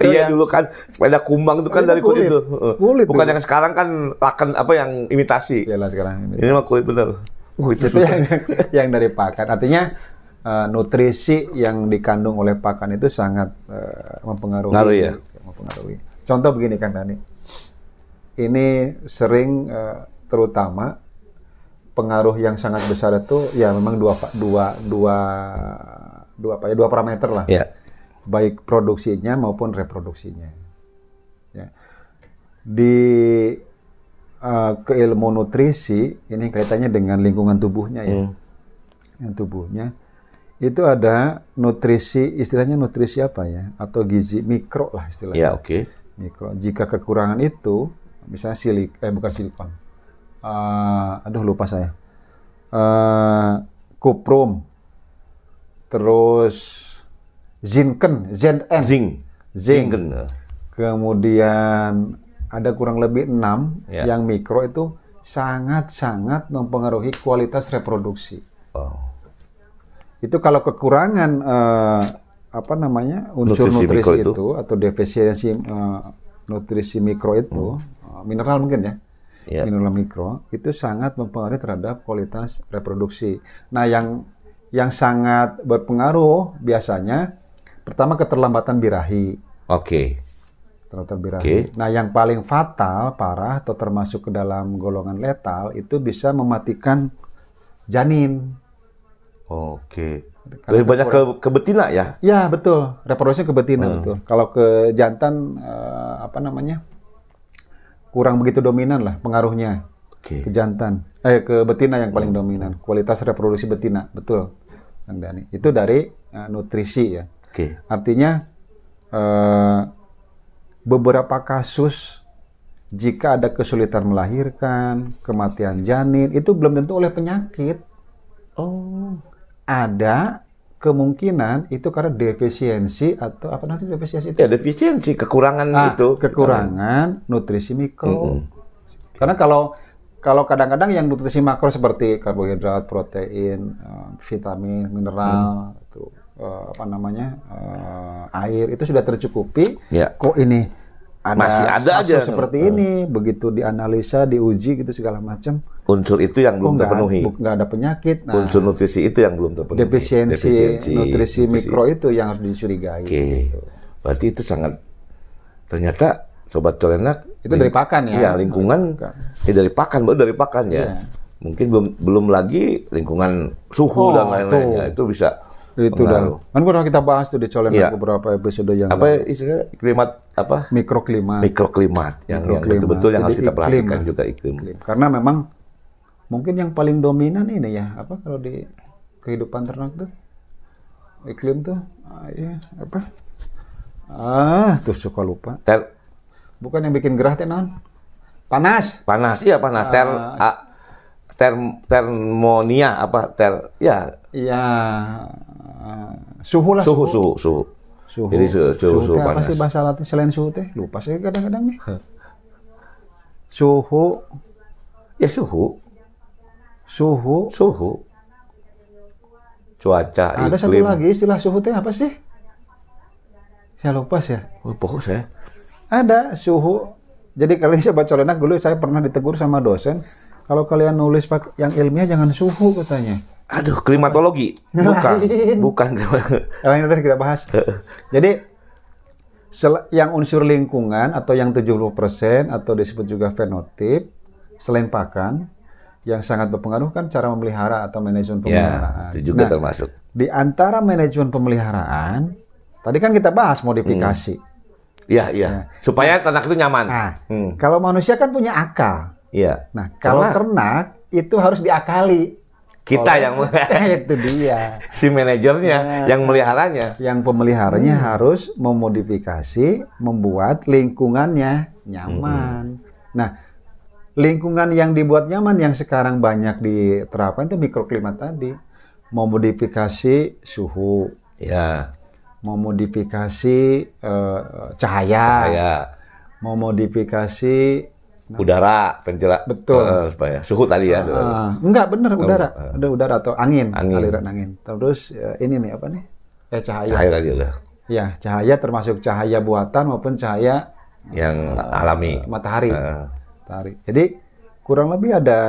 itu iya yang- dulu kan sepeda kumbang itu kan dari kulit, kulit. itu. Kulit Bukan dulu. yang sekarang kan laken apa yang imitasi. Iyalah sekarang ini. Ini mah kulit bener. Uh, itu yang, yang dari pakan. Artinya eh, nutrisi yang dikandung oleh pakan itu sangat eh, mempengaruhi. Ngaruh ya? Mempengaruhi. Contoh begini Kang Dani. Ini sering eh, terutama pengaruh yang sangat besar itu ya memang dua dua dua dua apa ya dua parameter lah. Ya. Baik produksinya maupun reproduksinya. Ya. Di eh, keilmu nutrisi ini kaitannya dengan lingkungan tubuhnya ya. Hmm. Yang tubuhnya itu ada nutrisi istilahnya nutrisi apa ya atau gizi mikro lah istilahnya Ya, oke. mikro. Jika kekurangan itu, misalnya silik, eh bukan silikon, Eh, aduh lupa saya, Eh kuprum, terus zinken, zn, Zinc. zinc, Zinc. kemudian ada kurang lebih enam Ya. yang mikro itu sangat-sangat mempengaruhi kualitas reproduksi. Oh. Itu kalau kekurangan eh, apa namanya unsur Nutrisi nutrisi, itu, itu. atau defisiensi eh, nutrisi mikro itu eh, mineral mungkin ya Ya. mineral mikro itu sangat mempengaruhi terhadap kualitas reproduksi. Nah yang yang sangat berpengaruh biasanya pertama keterlambatan birahi. Oke. Terlambatan birahi. Oke. Nah yang paling fatal parah atau termasuk ke dalam golongan letal itu bisa mematikan janin. Oke. Lebih banyak ke, ke betina ya? Ya betul, reproduksi ke betina Hmm. betul. Kalau ke jantan eh, apa namanya kurang begitu dominan lah pengaruhnya Oke. ke jantan, eh ke betina yang Hmm. paling dominan. Kualitas reproduksi betina betul, Kang Dani. Itu dari eh, nutrisi ya. Oke. Artinya eh, beberapa kasus jika ada kesulitan melahirkan, kematian janin itu belum tentu oleh penyakit. Oh. Ada kemungkinan itu karena defisiensi atau apa nanti defisiensi itu? Ya defisiensi kekurangan Ah, itu. kekurangan nutrisi mikro. Mm-mm. Karena kalau kalau kadang-kadang yang nutrisi makro seperti karbohidrat, protein, eh, vitamin, mineral, Mm. itu eh, apa namanya eh, air itu sudah tercukupi. Ya. Kok ini ada Masih ada aja. seperti ini, begitu dianalisa, diuji gitu segala macam, Unsur itu yang belum terpenuhi. nggak ada penyakit. Nah, Unsur nutrisi itu yang belum terpenuhi. defisiensi, nutrisi mikro itu yang harus dicurigai. Oke. Berarti itu sangat ternyata sobat colenak Itu dari pakan ya? Iya, lingkungan ya dari pakan, baru dari pakan ya. Iya. Mungkin belum belum lagi lingkungan suhu Oh, dan lain-lainnya itu bisa Itu pengaruh. dah. Kan pernah kita bahas tuh di Colen Iya. beberapa episode yang Apa istilahnya klimat apa? mikroklimat. Mikroklimat yang, yang Mikroklimat. betul-betul yang harus kita iklim perhatikan lah. juga iklim. Karena memang mungkin yang paling dominan ini ya, apa kalau di kehidupan ternak tuh iklim tuh ah, iya, apa? Ah, tuh suka lupa. Ter, Bukan yang bikin gerah teh non? Panas. panas, iya panas. Ter, a, ter, termonia apa? Ter, ya Ah, suhu lah suhu suhu suhu. Suhu. Jadi suhu, suhu, suhu apa panas. sih bahasa Latin selain suhu teh? Lupa saya kadang-kadang nih. Suhu, Ya suhu, suhu. suhu. Cuaca, Ada satu iklim. lagi istilah suhu teh apa sih? Saya lupa sih. Oh, pokok saya. Ada suhu. Jadi kalian coba colenak dulu saya pernah ditegur sama dosen. Kalau kalian nulis yang ilmiah jangan suhu katanya. Aduh, klimatologi. Bukan, Lain. bukan. Yang tadi kita bahas. Jadi yang unsur lingkungan atau yang 70% atau disebut juga fenotip selain pakan yang sangat berpengaruh kan cara memelihara atau manajemen pemeliharaan. ya, itu juga Nah, termasuk. Di antara manajemen pemeliharaan, tadi kan kita bahas modifikasi. Iya, iya. Supaya ternak itu nyaman. Nah, Hmm. kalau manusia kan punya akal. Iya. Nah, kalau ternak itu harus diakali. Kita yang itu dia. si manajernya, yang meliharanya. Yang pemeliharanya harus memodifikasi, membuat lingkungannya nyaman. Nah, lingkungan yang dibuat nyaman yang sekarang banyak diterapkan itu mikroklimat tadi. Memodifikasi suhu, Ya, memodifikasi eh, cahaya, kayak memodifikasi udara, ventilator. Betul. supaya suhu tadi ya. Ah, enggak bener udara, ada udara atau angin, Angin. aliran angin. Terus eh, ini nih apa nih? Eh cahaya. Cahaya tadi udah. Ya, cahaya termasuk cahaya buatan maupun cahaya yang alami. matahari. Eh, Matahari. Jadi kurang lebih ada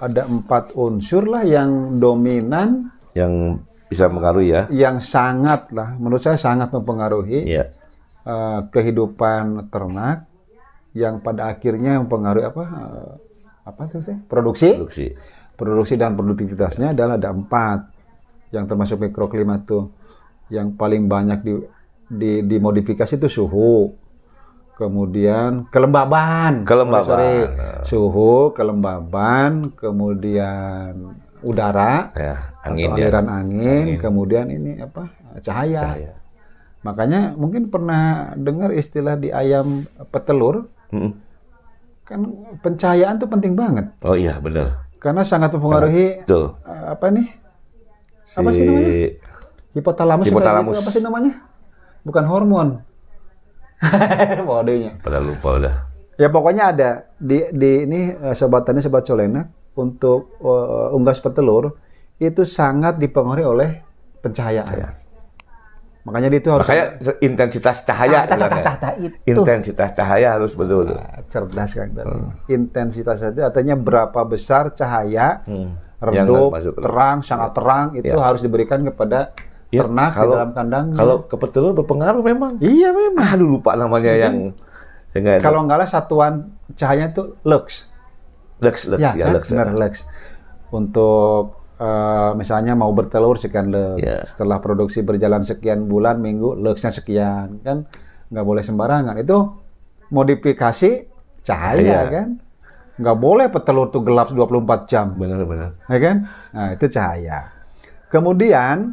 ada empat unsur lah yang dominan, yang bisa mengaruhi ya. yang sangat lah, menurut saya sangat mempengaruhi Iya. eh, kehidupan ternak, yang pada akhirnya mempengaruhi apa? apa itu sih? Produksi. Produksi. Produksi dan produktivitasnya adalah ada empat, yang termasuk mikroklimat tuh. Yang paling banyak di, di dimodifikasi itu suhu, kemudian kelembaban, Kelembaban. Sorry, sorry. suhu, kelembaban, kemudian udara, Ya, angin angin ya. aliran angin, kemudian ini apa cahaya. Cahaya. Makanya mungkin pernah dengar istilah di ayam petelur, Mm-mm. kan pencahayaan tuh penting banget Oh iya, benar. karena sangat mempengaruhi Tuh. eh, apa nih Si Apa sih namanya? hipotalamus, Hipotalamus. apa sih namanya? Bukan hormon. Bodenya. pada lupa udah. Ya pokoknya ada di di ini eh, sobat tani sobat colena untuk eh, unggas petelur itu sangat dipengaruhi oleh pencahayaan. Makanya dia itu harus Makanya intensitas cahaya Ah, bilangnya. tah, tah, itu. Intensitas cahaya harus betul. Ah, cerdas kan tadi. Intensitas itu artinya berapa besar cahaya Hmm. Redup, terang, sangat terang itu Ya. harus diberikan kepada Ya, ternak kalau- di dalam kandangnya. Kalau ke petelur berpengaruh memang. iya memang. Aduh lupa namanya yang yang nggak enak. Kalau nggak salah satuan cahayanya itu lux. Lux, Lux, ya, ya, kan? Lux. benar lux. Untuk eh, misalnya mau bertelur sekian lux. Ya. Setelah produksi berjalan sekian bulan, minggu, luxnya sekian. Kan nggak boleh sembarangan. Itu modifikasi cahaya Cahaya. kan. Nggak boleh petelur tuh gelap 24 jam. Benar-benar. ya kan? Nah, itu cahaya. Kemudian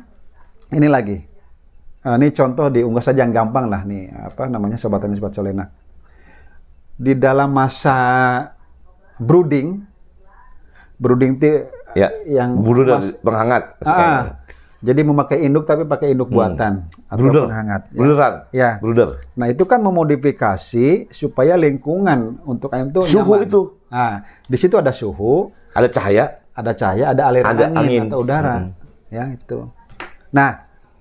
ini lagi. Nah, ini contoh di unggas saja yang gampang lah nih, apa namanya sobat tani sobat solena. Di dalam masa brooding, brooding itu Ya. yang Bulu dan penghangat. ah, jadi memakai induk tapi pakai induk buatan atau Brooder. penghangat. Ya. Bruderan. Ya. Bruder. Nah itu kan memodifikasi supaya lingkungan untuk ayam itu Suhu nyaman. itu. Nah di situ ada suhu, Ada cahaya. ada cahaya, ada aliran Ada angin, angin. atau udara, ya itu. Nah,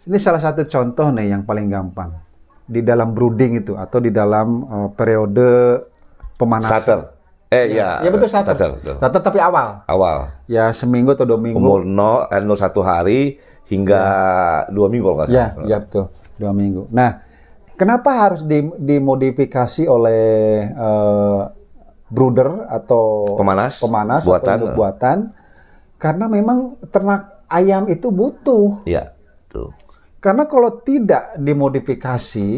ini salah satu contoh nih yang paling gampang di dalam brooding itu atau di dalam eh, periode pemanasan. Starter. Eh ya. Ya betul starter. Starter, betul. Starter tapi awal, Awal. ya seminggu atau dua minggu. Umur 0, eh, 01 hari hingga dua minggu kalau nggak Ya, salah. ya betul, dua minggu. Nah, kenapa harus di- dimodifikasi oleh eh, brooder atau Pemanas, pemanas buatan. atau buatan? Karena memang ternak ayam itu butuh Iya. Tuh. Karena kalau tidak dimodifikasi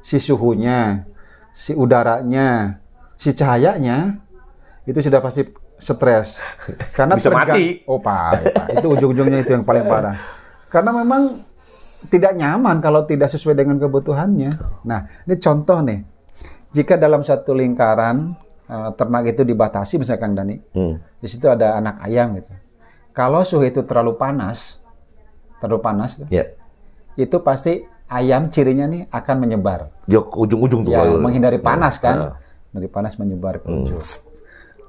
si suhunya, si udaranya, si cahayanya, itu sudah pasti stres. Karena Bisa tergang- mati. Oh Pak. itu ujung-ujungnya itu yang paling parah. Karena memang tidak nyaman kalau tidak sesuai dengan kebutuhannya. Nah, ini contoh nih. Jika dalam satu lingkaran eh, ternak itu dibatasi misalkan Dani, Hmm. di situ ada anak ayam gitu. Kalau suhu itu terlalu panas, terlalu panas, Ya. itu pasti ayam cirinya nih akan menyebar. Dia ke ujung-ujung tuh. Ya, menghindari panas kan. Nah. Dari panas menyebar ke ujung.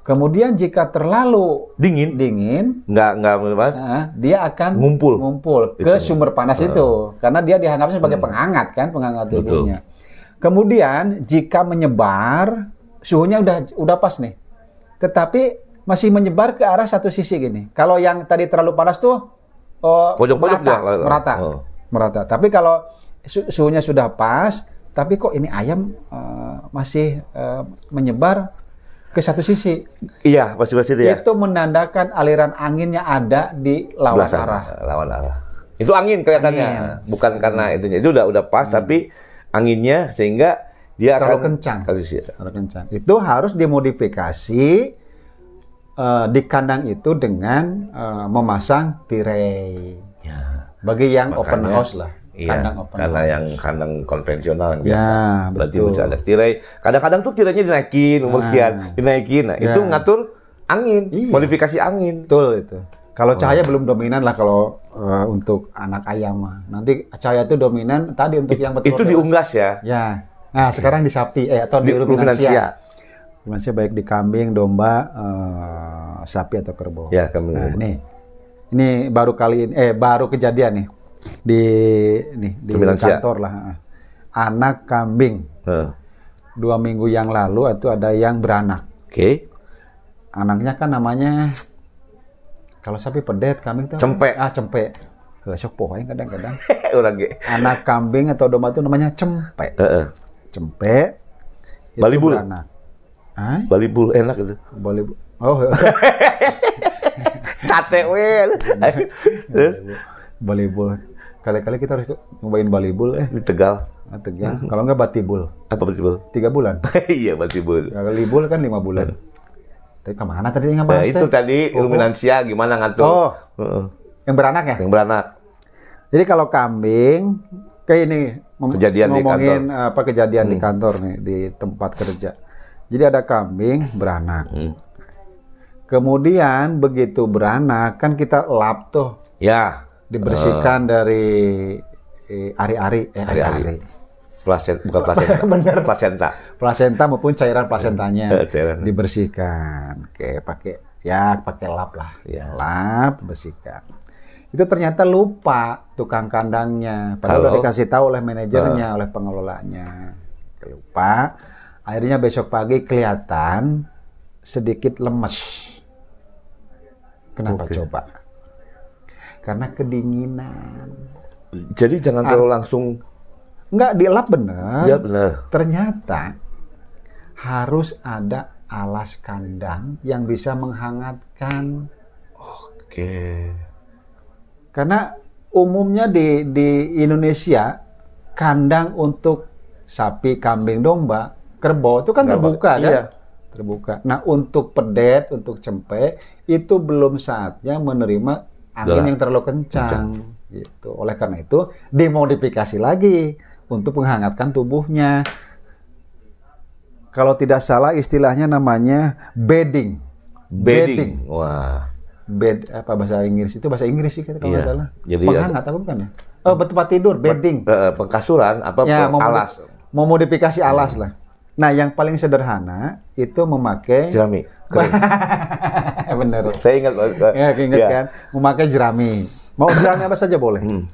Kemudian jika terlalu Dingin. dingin, Nggak, nggak mas. nah, dia akan Ngumpul. ngumpul ke sumber panas itu. Karena dia dianggapnya sebagai penghangat kan, penghangat Hmm. Betul. tubuhnya. Kemudian jika menyebar, suhunya udah udah pas nih. Tetapi masih menyebar ke arah satu sisi gini. Kalau yang tadi terlalu panas tuh oh, Pojok-pojok merata, dia. merata, Oh. merata. Tapi kalau su- suhunya sudah pas, tapi kok ini ayam eh, masih eh, menyebar ke satu sisi. Iya, pasti pasti dia. Itu menandakan aliran anginnya ada di lawan Sebelah sana. arah. Lawan arah. Itu angin kelihatannya, Angin. bukan karena itunya. Itu udah udah pas, tapi anginnya sehingga dia Terlalu akan kencang. Harus kencang. Itu harus dimodifikasi eh, di kandang itu dengan eh, memasang tirai. Ya. Bagi yang open Makanya, house lah, Iya, kandang open karena house. yang kandang konvensional yang Ya, biasa. Berarti betul. bisa ada tirai. Kadang-kadang tuh tirainya dinaikin umur Nah. sekian, dinaikin. Nah, itu Ya. ngatur angin, Iya. modifikasi angin. Betul itu. Kalau Oh. cahaya belum dominan lah kalau eh, untuk anak ayam mah. Nanti cahaya itu dominan tadi untuk yang betul. Itu diunggas ya. Ya. Nah, sekarang di sapi eh atau di, Di ruminansia. ruminansia. Baik di kambing, domba, eh, sapi atau kerbau. Ya, kami. Nah, ini ini baru kali ini eh baru kejadian nih. Di nih di kantor lah. Anak kambing Heeh. dua minggu yang lalu itu ada yang beranak. Oke. Anaknya kan namanya kalau sapi pedet kambing tuh? Cempe. Ah cempe. Lah sok pohoy kadang-kadang. Orang ge. Anak kambing atau domba itu namanya cempe. Heeh. Cempe. itu Balibul. beranak. Ah, Bali bull enak gitu. balibul. Oh, Sate we. Terus balibul. Kali-kali kita harus nyobain balibul eh. di Tegal. Ah, Tegal. Kalau enggak batibul. Apa betul? Tiga bulan. Iya, Bali bull. Kalau libul kan lima bulan. Tapi ke mana tadi yang Nah, ngebahas itu tadi Oh, gimana ngatur? Oh. Heeh. Yang beranak ya? Yang beranak. Jadi kalau kambing kayak ini mem- Kejadian di ngomongin apa kejadian di kantor nih di tempat kerja. Jadi ada kambing beranak. Hmm. Kemudian begitu beranak kan kita lap tuh Ya, dibersihkan dari eh, ari-ari eh Ari-ari. bukan placenta. Bener. Placenta. Plasenta maupun cairan plasentanya cairan. dibersihkan. Oke, pakai ya pakai lap lah. Ya. Lap bersihkan. Itu ternyata lupa tukang kandangnya. Padahal udah dikasih tahu oleh manajernya, oleh pengelolanya. Lupa. Akhirnya besok pagi kelihatan sedikit lemes. Kenapa Oke. coba? Karena kedinginan. Jadi jangan terlalu langsung Enggak dilap bener. ya benar. Ternyata harus ada alas kandang yang bisa menghangatkan. Oke. Karena umumnya di di Indonesia kandang untuk sapi, kambing, domba, kerbau itu kan Nggak terbuka kan? iya. Terbuka. Nah, untuk pedet, untuk cempe itu belum saatnya menerima angin Udah. yang terlalu kencang gitu. Oleh karena itu dimodifikasi lagi untuk menghangatkan tubuhnya. Kalau tidak salah istilahnya namanya bedding. Bedding. Wah. Bed apa bahasa Inggris itu bahasa Inggris sih kalau Iya. nggak salah. Jadi Penghangat apa bukan ya? Oh, tempat tidur, bedding. Eh, pengkasuran apa Ya, peng- mau alas mau modifikasi alas lah. Nah, yang paling sederhana itu memakai jerami. Kering. bener. Saya ingat eh, Ya, keinget ya. kan, memakai jerami. Mau jerami apa saja boleh. Hmm.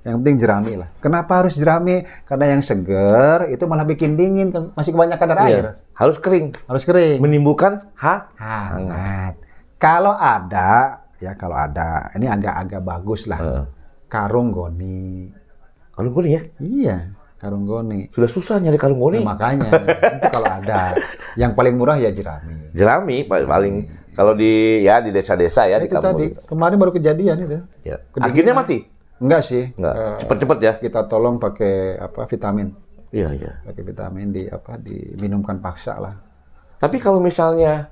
Yang penting jerami lah. Kenapa harus jerami? Karena yang seger itu malah bikin dingin, kan masih kebanyakan kadar air. Iya. Harus kering. Harus kering. Menimbulkan ha Hangat. Kalau ada, ya kalau ada, ini agak-agak bagus lah. Heeh. Karung goni. Kalung goni ya. Iya, karung goni. Sudah susah nyari kalung goni. Nah, makanya itu kalau ada, yang paling murah ya jerami. Jerami pa- paling kalau di ya di desa-desa ya di itu kampung. tadi kemarin baru kejadian itu. Ya. Kedinginan. Akhirnya mati. Enggak sih. Enggak. Eh, Cepet-cepet ya. kita tolong pakai apa vitamin, Iya, iya. pakai vitamin di apa diminumkan paksa lah. Tapi kalau misalnya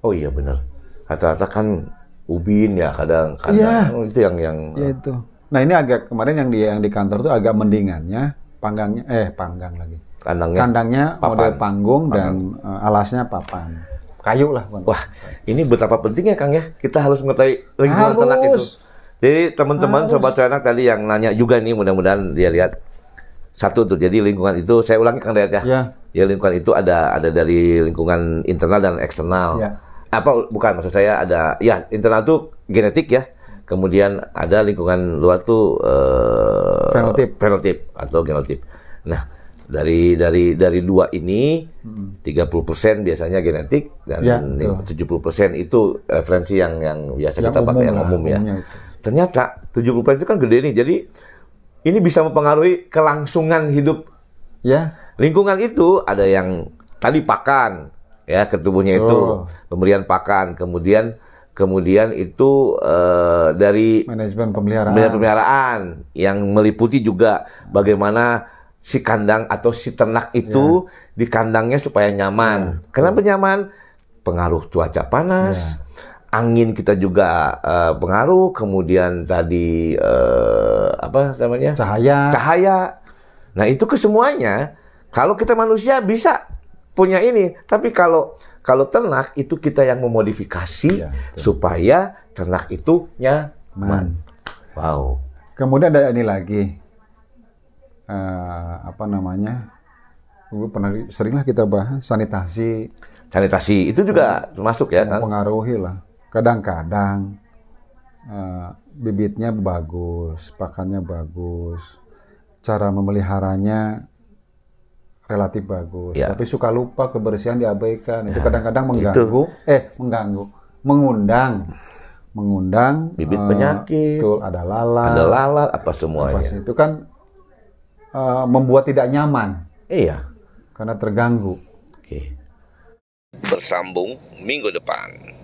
oh iya benar. Rata-rata kan ubin ya kadang kadang Iya. Oh, itu yang yang Ya itu. Nah ini agak kemarin yang di yang di kantor tuh agak mendingannya panggangnya eh panggang lagi. kandangnya. Kandangnya Papan. model panggung dan eh, alasnya papan. Kayu lah. Wah, ini betapa pentingnya Kang ya. Kita harus mengetahui lingkungan Harus. ternak itu. Jadi teman-teman sobat ternak tadi yang nanya juga nih mudah-mudahan dia lihat satu tuh. Jadi lingkungan itu saya ulangi Kang Dayat ya. Ya. Ya lingkungan itu ada ada dari lingkungan internal dan eksternal. Ya. Apa bukan maksud saya ada ya internal tuh genetik ya. Kemudian ada lingkungan luar tuh eh, Fenotip. fenotip atau genotip. Nah, dari dari dari dua ini 30% biasanya genetik dan Ya, lim- 70% itu referensi yang yang biasa Yang kita pakai yang umum ya. umumnya. Ternyata 70% itu kan gede nih. Jadi ini bisa mempengaruhi kelangsungan hidup Ya. lingkungan itu ada yang tadi pakan ya ke tubuhnya itu Oh. pemberian pakan kemudian kemudian itu eh, dari Manajemen pemeliharaan pemeliharaan yang meliputi juga bagaimana si kandang atau si ternak itu di kandangnya supaya nyaman. Kenapa nyaman? Pengaruh cuaca panas, angin kita juga eh, pengaruh, kemudian tadi eh, apa namanya? Cahaya. cahaya. Nah, itu kesemuanya kalau kita manusia bisa punya ini, tapi kalau kalau ternak itu kita yang memodifikasi Ya, betul. supaya ternak itu nyaman. Man. Wow. Kemudian ada ini lagi. Eh, apa namanya? Gue pernah seringlah kita bahas sanitasi Sanitasi itu juga termasuk ya kan? mempengaruhi lah. Kadang-kadang eh, bibitnya bagus, pakannya bagus, cara memeliharanya relatif bagus, Ya. tapi suka lupa kebersihan diabaikan. Itu kadang-kadang mengganggu, eh mengganggu, mengundang, mengundang Bibit eh, penyakit. betul, ada lalat, Ada lalat apa semuanya. itu kan Eh, membuat tidak nyaman. Iya. Karena terganggu. Oke. Bersambung minggu depan.